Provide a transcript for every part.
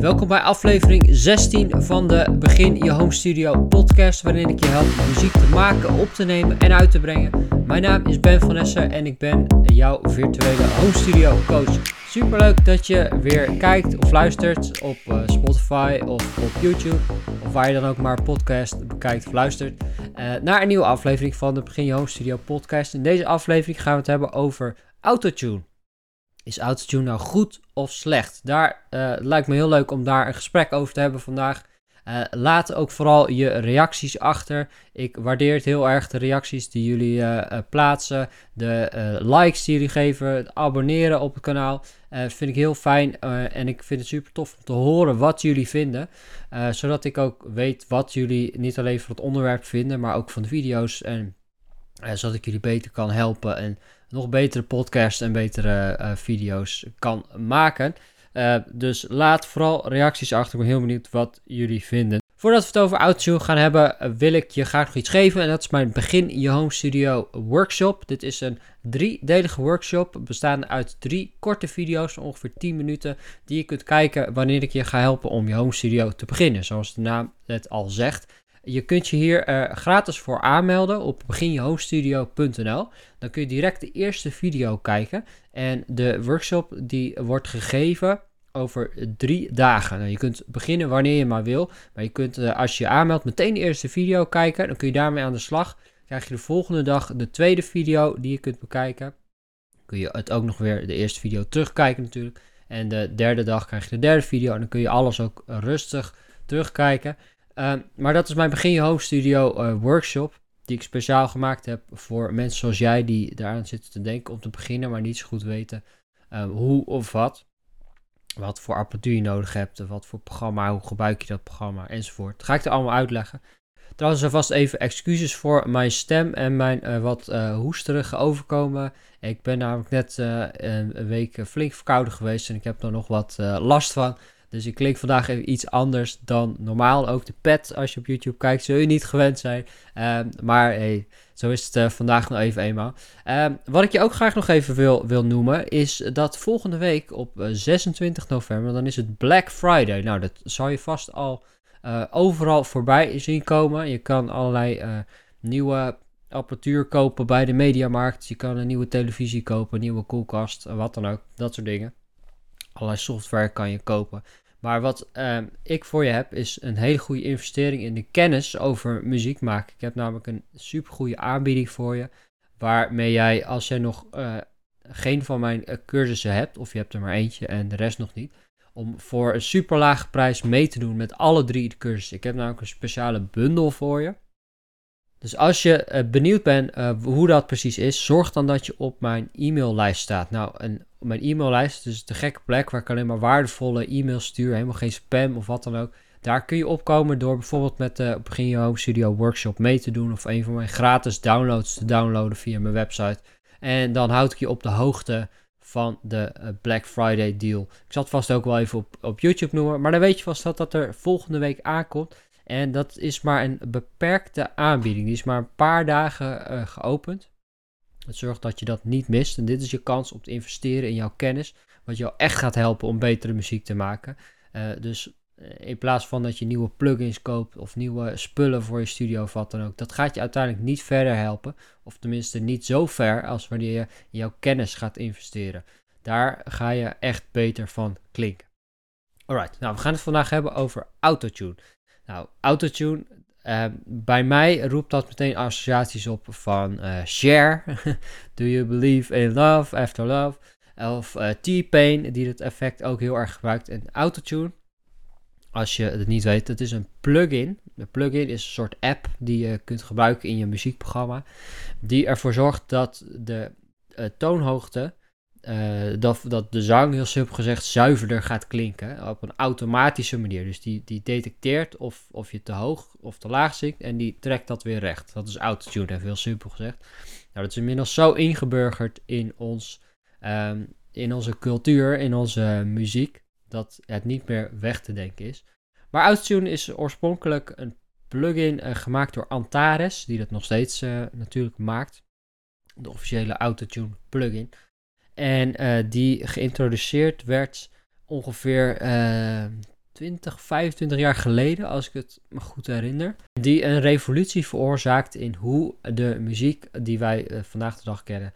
Welkom bij aflevering 16 van de Begin Je Home Studio podcast, waarin ik je help muziek te maken, op te nemen en uit te brengen. Mijn naam is Ben van Essen en ik ben jouw virtuele home studio coach. Super leuk dat je weer kijkt of luistert op uh, Spotify of op YouTube, of waar je dan ook maar podcast bekijkt of luistert, uh, naar een nieuwe aflevering van de Begin Je Home Studio podcast. In deze aflevering gaan we het hebben over autotune. Is autotune nou goed of slecht? Daar uh, lijkt me heel leuk om daar een gesprek over te hebben vandaag. Uh, laat ook vooral je reacties achter. Ik waardeer het heel erg, de reacties die jullie uh, plaatsen, de likes die jullie geven, het abonneren op het kanaal. vind ik heel fijn en ik vind het super tof om te horen wat jullie vinden. zodat ik ook weet wat jullie niet alleen van het onderwerp vinden, maar ook van de video's. En zodat ik jullie beter kan helpen en nog betere podcasts en betere uh, video's kan maken. Uh, dus laat vooral reacties achter. Ik ben heel benieuwd wat jullie vinden. Voordat we het over Autotune gaan hebben, eh, wil ik je graag nog iets geven. En dat is mijn Begin Je Home Studio workshop. Dit is een driedelige workshop, bestaande uit drie korte video's van ongeveer 10 minuten, die je kunt kijken wanneer ik je ga helpen om je home studio te beginnen. Zoals de naam het al zegt. Je kunt je hier uh, gratis voor aanmelden op beginjehomestudio.nl. Dan kun je direct de eerste video kijken. En de workshop die wordt gegeven over drie dagen. Nou, je kunt beginnen wanneer je maar wil. Maar je kunt uh, als je je aanmeldt meteen de eerste video kijken. Dan kun je daarmee aan de slag. Krijg je de volgende dag de tweede video die je kunt bekijken. Kun je het ook nog weer de eerste video terugkijken natuurlijk. En de derde dag krijg je de derde video. En dan kun je alles ook rustig terugkijken. Uh, maar dat is mijn Begin Je Home Studio uh, workshop. Die ik speciaal gemaakt heb voor mensen zoals jij die daaraan zitten te denken om te beginnen, maar niet zo goed weten uh, hoe of wat. Wat voor apparatuur je nodig hebt, wat voor programma, hoe gebruik je dat programma enzovoort. Dat ga ik er allemaal uitleggen. Trouwens, alvast even excuses voor mijn stem en mijn uh, wat uh, hoesterige overkomen. Ik ben namelijk net een week flink verkouden geweest en ik heb er nog wat last van. Dus ik klink vandaag even iets anders dan normaal. Ook de pet, als je op YouTube kijkt, zul je niet gewend zijn. Um, maar zo is het uh, vandaag nog even eenmaal. Um, wat ik je ook graag nog even wil, wil noemen, is dat volgende week op 26 eh, november, dan is het Black Friday. Nou, dat zal je vast al uh, overal voorbij zien komen. Je kan allerlei nieuwe apparatuur kopen bij de mediamarkt. Je kan een nieuwe televisie kopen, een nieuwe koelkast, wat dan ook. Dat soort dingen. Allerlei software kan je kopen. Maar wat uh, ik voor je heb, is een hele goede investering in de kennis over muziek maken. Ik heb namelijk een super goede aanbieding voor je. Waarmee jij, als jij nog uh, geen van mijn uh, cursussen hebt, of je hebt er maar eentje en de rest nog niet, om voor een super lage prijs mee te doen met alle drie de cursussen. Ik heb namelijk een speciale bundel voor je. Dus als je uh, benieuwd bent uh, hoe dat precies is, zorg dan dat je op mijn e-maillijst staat. Nou, mijn e-maillijst is de gekke plek waar ik alleen maar waardevolle e-mails stuur, helemaal geen spam of wat dan ook. Daar kun je opkomen door bijvoorbeeld met de Begin Je Home Studio Workshop mee te doen of een van mijn gratis downloads te downloaden via mijn website. En dan houd ik je op de hoogte van de Black Friday deal. Ik zal het vast ook wel even op, op YouTube noemen, maar dan weet je vast dat dat er volgende week aankomt. En dat is maar een beperkte aanbieding. Die is maar een paar dagen uh, geopend. Het zorgt dat je dat niet mist. En dit is je kans om te investeren in jouw kennis. Wat jou echt gaat helpen om betere muziek te maken. Uh, dus uh, in plaats van dat je nieuwe plugins koopt of nieuwe spullen voor je studio of wat dan ook. Dat gaat je uiteindelijk niet verder helpen. Of tenminste niet zo ver als wanneer je in jouw kennis gaat investeren. Daar ga je echt beter van klinken. Alright, nou we gaan het vandaag hebben over autotune. Nou, autotune, uh, bij mij roept dat meteen associaties op van uh, Share, Do You Believe in Love, After Love, of uh, T-Pain, die dat effect ook heel erg gebruikt. En autotune, als je het niet weet, het is een plugin. Een plugin is een soort app die je kunt gebruiken in je muziekprogramma, die ervoor zorgt dat de toonhoogte uh, dat, dat de zang, heel simpel gezegd, zuiverder gaat klinken. Op een automatische manier. Dus die, die detecteert of, of je te hoog of te laag zingt. En die trekt dat weer recht. Dat is autotune, heel simpel gezegd. Nou, dat is inmiddels zo ingeburgerd in, ons, um, in onze cultuur, in onze muziek. Dat het niet meer weg te denken is. Maar autotune is oorspronkelijk een plugin uh, gemaakt door Antares. Die dat nog steeds uh, natuurlijk maakt. De officiële autotune plugin. En uh, die geïntroduceerd werd ongeveer uh, 20, 25 jaar geleden, als ik het me goed herinner. Die een revolutie veroorzaakt in hoe de muziek die wij eh, vandaag de dag kennen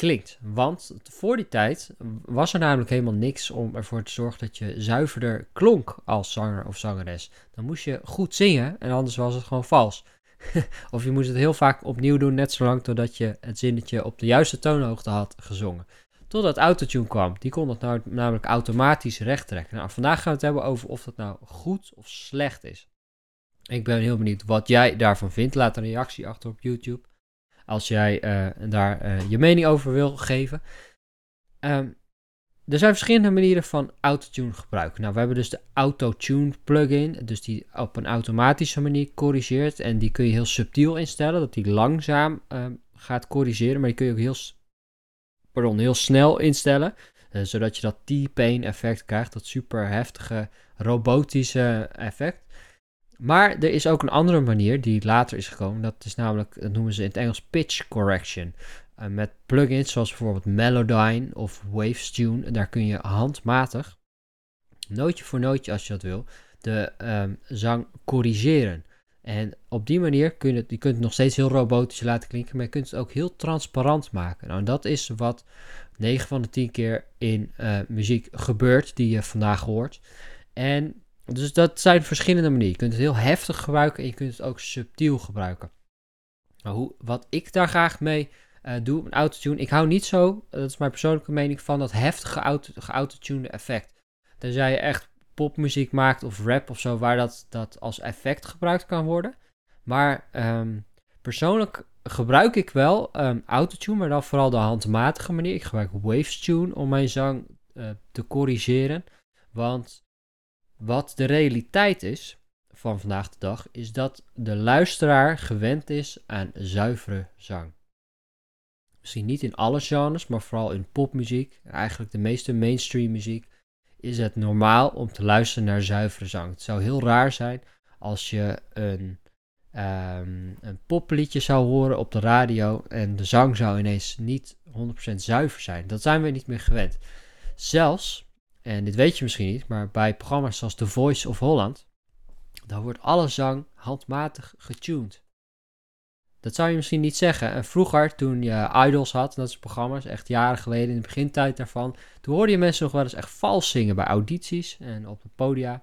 klinkt. Want voor die tijd was er namelijk helemaal niks om ervoor te zorgen dat je zuiverder klonk als zanger of zangeres. Dan moest je goed zingen en anders was het gewoon vals. of je moest het heel vaak opnieuw doen, net zolang totdat je het zinnetje op de juiste toonhoogte had gezongen. Totdat autotune kwam. Die kon dat nou, namelijk automatisch recht trekken. Nou, vandaag gaan we het hebben over of dat nou goed of slecht is. Ik ben heel benieuwd wat jij daarvan vindt. Laat een reactie achter op YouTube. Als jij uh, daar uh, je mening over wil geven. Um, er zijn verschillende manieren van autotune gebruiken. Nou, we hebben dus de autotune plugin, dus die op een automatische manier corrigeert. En die kun je heel subtiel instellen, dat die langzaam uh, gaat corrigeren. Maar die kun je ook heel pardon, heel snel instellen. Uh, zodat je dat T-pain effect krijgt, dat super heftige robotische effect. Maar er is ook een andere manier die later is gekomen. Dat is namelijk, dat noemen ze in het Engels pitch correction. Uh, met plugins zoals bijvoorbeeld Melodyne of Wavestune. Daar kun je handmatig, nootje voor nootje als je dat wil, de um, zang corrigeren. En op die manier kun je het, je kunt het nog steeds heel robotisch laten klinken, maar je kunt het ook heel transparant maken. Nou, dat is wat 9 van de 10 keer in uh, muziek gebeurt die je vandaag hoort. En dus dat zijn verschillende manieren. Je kunt het heel heftig gebruiken en je kunt het ook subtiel gebruiken. Nou, hoe, wat ik daar graag mee uh, doe, een autotune. Ik hou niet zo, dat is mijn persoonlijke mening, van dat heftige auto, geautotunede effect. Tenzij je echt popmuziek maakt of rap of zo, waar dat, dat als effect gebruikt kan worden. Maar um, persoonlijk gebruik ik wel um, autotune, maar dan vooral de handmatige manier. Ik gebruik Wavestune om mijn zang uh, te corrigeren. Want wat de realiteit is van vandaag de dag, is dat de luisteraar gewend is aan zuivere zang. Misschien niet in alle genres, maar vooral in popmuziek, eigenlijk de meeste mainstream muziek, is het normaal om te luisteren naar zuivere zang. Het zou heel raar zijn als je een, um, een popliedje zou horen op de radio en de zang zou ineens niet 100% zuiver zijn. Dat zijn we niet meer gewend. Zelfs, en dit weet je misschien niet, maar bij programma's zoals The Voice of Holland, dan wordt alle zang handmatig getuned. Dat zou je misschien niet zeggen. En vroeger, toen je Idols had, dat is programma's, echt jaren geleden, in de begintijd daarvan, toen hoorde je mensen nog wel eens echt vals zingen bij audities en op de podia.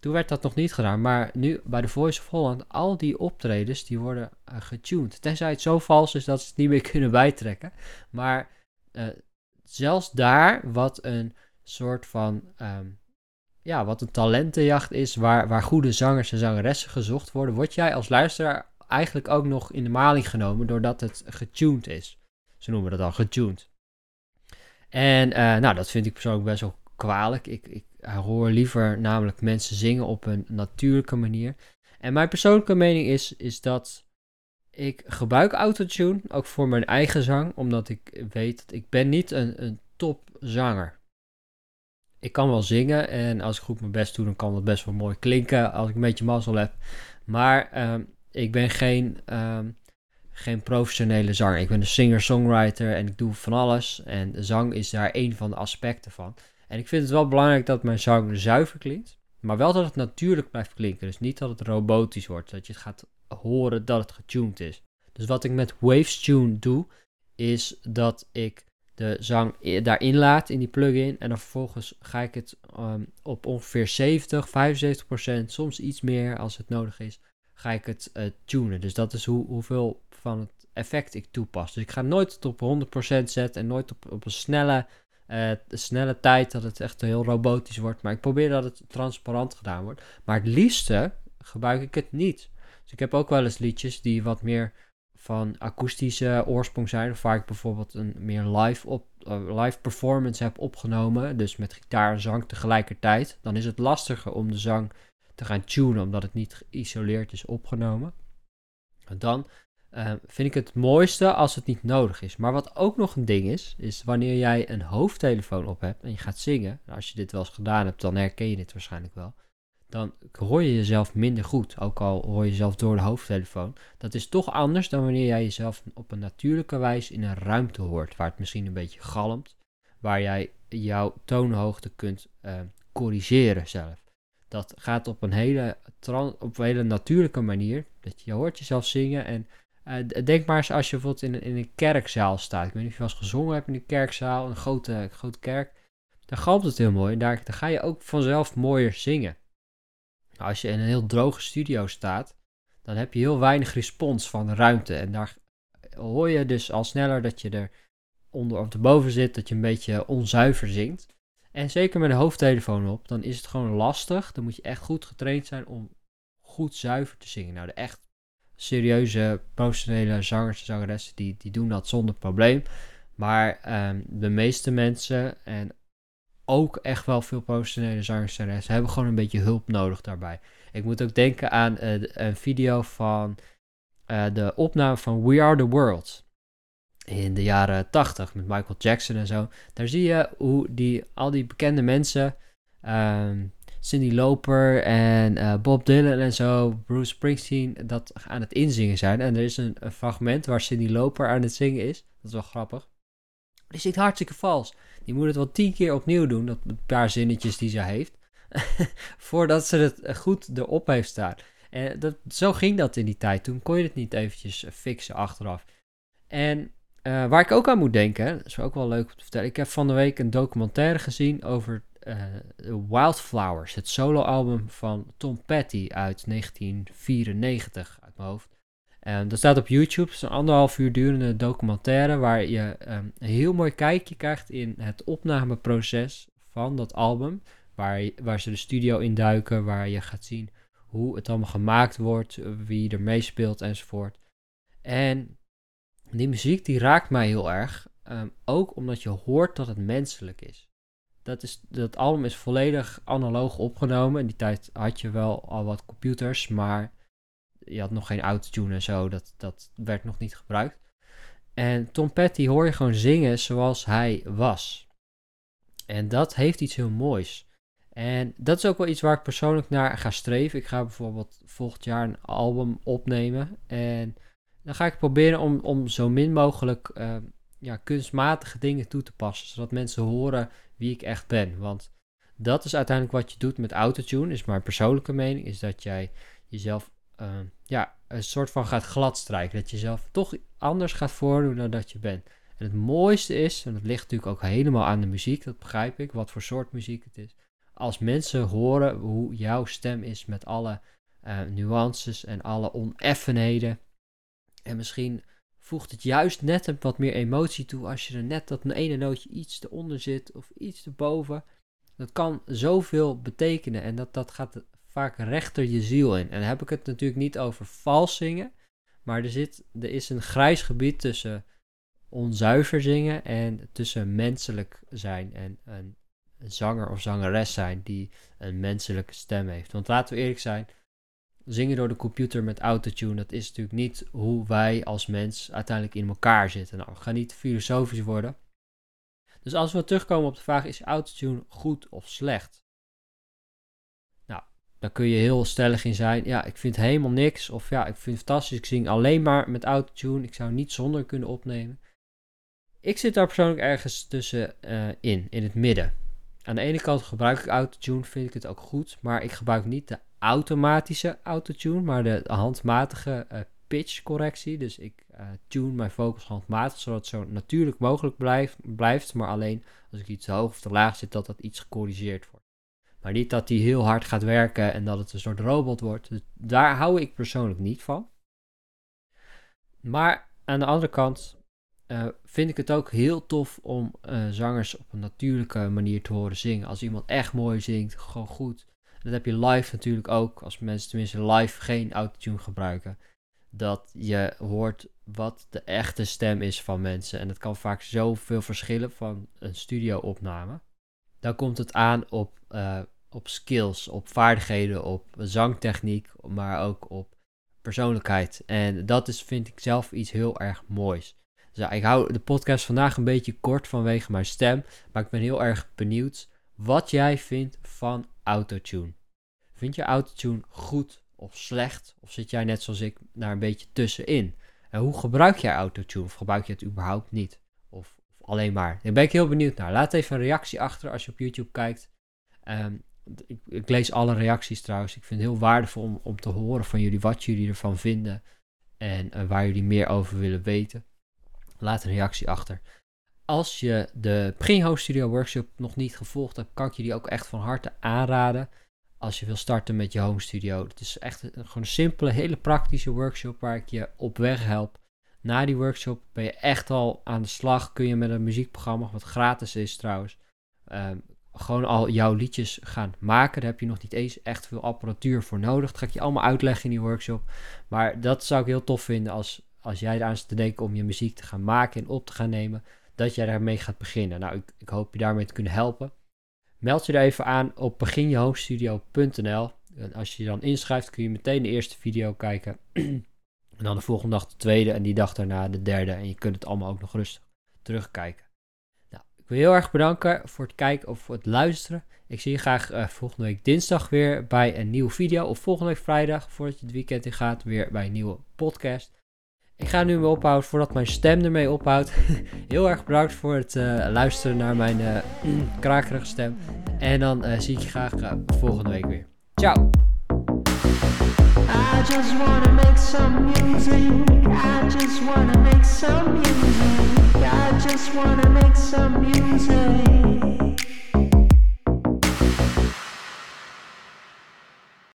Toen werd dat nog niet gedaan, maar nu bij The Voice of Holland, al die optredens, die worden uh, getuned. Tenzij het zo vals is dat ze het niet meer kunnen bijtrekken. Maar uh, zelfs daar, wat een soort van, um, ja, wat een talentenjacht is, waar, waar goede zangers en zangeressen gezocht worden, word jij als luisteraar eigenlijk ook nog in de maling genomen doordat het getuned is. Ze noemen dat al getuned. En uh, nou, dat vind ik persoonlijk best wel kwalijk. Ik, ik hoor liever namelijk mensen zingen op een natuurlijke manier. En mijn persoonlijke mening is, is dat ik gebruik autotune, ook voor mijn eigen zang, omdat ik weet dat ik ben niet een, een topzanger. Ik kan wel zingen en als ik goed mijn best doe, dan kan dat best wel mooi klinken als ik een beetje mazzel heb. Maar um, ik ben geen, um, geen professionele zanger. Ik ben een singer-songwriter en ik doe van alles. En zang is daar een van de aspecten van. En ik vind het wel belangrijk dat mijn zang zuiver klinkt. Maar wel dat het natuurlijk blijft klinken. Dus niet dat het robotisch wordt. Dat je het gaat horen dat het getuned is. Dus wat ik met Wavestune doe, is dat ik de zang daarin laat in die plugin. En dan vervolgens ga ik het um, op ongeveer 70, 75 procent, soms iets meer als het nodig is, ga ik het uh, tunen. Dus dat is hoe, hoeveel van het effect ik toepas. Dus ik ga nooit tot op 100% zetten en nooit op, op een snelle, uh, snelle tijd dat het echt heel robotisch wordt. Maar ik probeer dat het transparant gedaan wordt. Maar het liefste gebruik ik het niet. Dus ik heb ook wel eens liedjes die wat meer van akoestische oorsprong zijn. Of waar ik bijvoorbeeld een meer live, op, uh, live performance heb opgenomen. Dus met gitaar en zang tegelijkertijd. Dan is het lastiger om de zang te gaan tunen, omdat het niet geïsoleerd is opgenomen. Dan uh, vind ik het mooiste als het niet nodig is. Maar wat ook nog een ding is, is wanneer jij een hoofdtelefoon op hebt en je gaat zingen. Als je dit wel eens gedaan hebt, dan herken je dit waarschijnlijk wel. Dan hoor je jezelf minder goed, ook al hoor je jezelf door de hoofdtelefoon. Dat is toch anders dan wanneer jij jezelf op een natuurlijke wijze in een ruimte hoort, waar het misschien een beetje galmt, waar jij jouw toonhoogte kunt uh, corrigeren zelf. Dat gaat op een hele, op een hele natuurlijke manier. Dat je, hoort jezelf zingen. En uh, denk maar eens als je bijvoorbeeld in een, in een kerkzaal staat. Ik weet niet of je wel eens gezongen hebt in een kerkzaal, een grote, grote kerk. Dan galmt het heel mooi. En daar, ga je ook vanzelf mooier zingen. Als je in een heel droge studio staat, dan heb je heel weinig respons van de ruimte. En daar hoor je dus al sneller dat je er onder of erboven zit, dat je een beetje onzuiver zingt. En zeker met een hoofdtelefoon op, dan is het gewoon lastig. Dan moet je echt goed getraind zijn om goed zuiver te zingen. Nou, de echt serieuze professionele zangers en zangeressen, die, die doen dat zonder probleem. Maar um, de meeste mensen, en ook echt wel veel professionele zangers en zangeressen, hebben gewoon een beetje hulp nodig daarbij. Ik moet ook denken aan uh, een video van uh, de opname van We Are The World in de jaren 80 met Michael Jackson en zo. Daar zie je hoe die, al die bekende mensen, um, Cindy Loper en uh, Bob Dylan en zo, Bruce Springsteen, dat aan het inzingen zijn. En er is een, fragment waar Cindy Loper aan het zingen is. Dat is wel grappig. Die zingt hartstikke vals. Die moet het wel tien keer opnieuw doen, dat paar zinnetjes die ze heeft. voordat ze het goed erop heeft staan. En dat, zo ging dat in die tijd. Toen kon je het niet eventjes fixen achteraf. En uh, waar ik ook aan moet denken, is ook wel leuk om te vertellen. Ik heb van de week een documentaire gezien over uh, Wildflowers, het soloalbum van Tom Petty uit 1994 uit mijn hoofd. En dat staat op YouTube. Het is een anderhalf uur durende documentaire waar je um, een heel mooi kijkje krijgt in het opnameproces van dat album. Waar, waar ze de studio induiken, waar je gaat zien hoe het allemaal gemaakt wordt, wie er meespeelt enzovoort. En die muziek die raakt mij heel erg. Um, ook omdat je hoort dat het menselijk is. Dat, is. dat album is volledig analoog opgenomen. In die tijd had je wel al wat computers, maar je had nog geen autotune en zo. Dat, dat werd nog niet gebruikt. En Tom Petty hoor je gewoon zingen zoals hij was. En dat heeft iets heel moois. En dat is ook wel iets waar ik persoonlijk naar ga streven. Ik ga bijvoorbeeld volgend jaar een album opnemen. En dan ga ik proberen om, om zo min mogelijk uh, ja, kunstmatige dingen toe te passen. Zodat mensen horen wie ik echt ben. Want dat is uiteindelijk wat je doet met autotune. Is mijn persoonlijke mening. Is dat jij jezelf uh, ja, een soort van gaat gladstrijken. Dat je jezelf toch anders gaat voordoen dan dat je bent. En het mooiste is, en dat ligt natuurlijk ook helemaal aan de muziek, dat begrijp ik, wat voor soort muziek het is. Als mensen horen hoe jouw stem is met alle uh, nuances en alle oneffenheden en misschien voegt het juist net een wat meer emotie toe als je er net dat ene nootje iets eronder zit of iets erboven. Dat kan zoveel betekenen en dat, dat gaat vaak rechter je ziel in. En dan heb ik het natuurlijk niet over vals zingen, maar er, zit, er is een grijs gebied tussen onzuiver zingen en tussen menselijk zijn en een zanger of zangeres zijn die een menselijke stem heeft. Want laten we eerlijk zijn, zingen door de computer met autotune, dat is natuurlijk niet hoe wij als mens uiteindelijk in elkaar zitten. Nou, we gaan niet filosofisch worden. Dus als we terugkomen op de vraag, is autotune goed of slecht? Nou, daar kun je heel stellig in zijn. Ja, ik vind helemaal niks. Of ja, ik vind het fantastisch. Ik zing alleen maar met autotune. Ik zou niet zonder kunnen opnemen. Ik zit daar persoonlijk ergens tussenin, uh, in, in het midden. Aan de ene kant gebruik ik autotune, vind ik het ook goed, maar ik gebruik niet de automatische autotune, maar de handmatige uh, pitch correctie. Dus ik uh, tune mijn vocals handmatig, zodat het zo natuurlijk mogelijk blijft, blijft, maar alleen als ik iets te hoog of te laag zit, dat dat iets gecorrigeerd wordt. Maar niet dat die heel hard gaat werken en dat het een soort robot wordt. Dus daar hou ik persoonlijk niet van. Maar aan de andere kant uh, vind ik het ook heel tof om zangers op een natuurlijke manier te horen zingen. Als iemand echt mooi zingt, gewoon goed. Dat heb je live natuurlijk ook, als mensen tenminste live geen autotune gebruiken. Dat je hoort wat de echte stem is van mensen. En dat kan vaak zoveel verschillen van een studio-opname. Dan komt het aan op, uh, op skills, op vaardigheden, op zangtechniek, maar ook op persoonlijkheid. En dat is, vind ik zelf, iets heel erg moois. Dus ik hou de podcast vandaag een beetje kort vanwege mijn stem. Maar ik ben heel erg benieuwd wat jij vindt van autotune. Vind je autotune goed of slecht? Of zit jij net zoals ik daar een beetje tussenin? En hoe gebruik jij autotune? Of gebruik je het überhaupt niet? Of, of alleen maar? Daar ben ik heel benieuwd naar. Laat even een reactie achter als je op YouTube kijkt. Um, ik, ik, lees alle reacties trouwens. Ik vind het heel waardevol om, om te horen van jullie wat jullie ervan vinden. En uh, waar jullie meer over willen weten. Laat een reactie achter. Als je de Begin Studio Workshop nog niet gevolgd hebt, kan ik je die ook echt van harte aanraden. Als je wil starten met je home studio. Het is echt een, gewoon een simpele, hele praktische workshop waar ik je op weg help. Na die workshop ben je echt al aan de slag. Kun je met een muziekprogramma, wat gratis is trouwens, um, gewoon al jouw liedjes gaan maken. Daar heb je nog niet eens echt veel apparatuur voor nodig. Dat ga ik je allemaal uitleggen in die workshop. Maar dat zou ik heel tof vinden als, als jij eraan zit te denken om je muziek te gaan maken en op te gaan nemen. Dat jij daarmee gaat beginnen. Nou, ik, ik hoop je daarmee te kunnen helpen. Meld je er even aan op beginjehomestudio.nl. En als je je dan inschrijft, kun je meteen de eerste video kijken. en dan de volgende dag de tweede en die dag daarna de derde. En je kunt het allemaal ook nog rustig terugkijken. Ik wil heel erg bedanken voor het kijken of voor het luisteren. Ik zie je graag uh, volgende week dinsdag weer bij een nieuwe video. Of volgende week vrijdag, voordat je het weekend in gaat, weer bij een nieuwe podcast. Ik ga nu weer ophouden voordat mijn stem ermee ophoudt. heel erg bedankt voor het uh, luisteren naar mijn uh, krakerige stem. En dan zie ik je graag volgende week weer. Ciao! I just wanna make some music. I just wanna make some music. I just wanna make some music.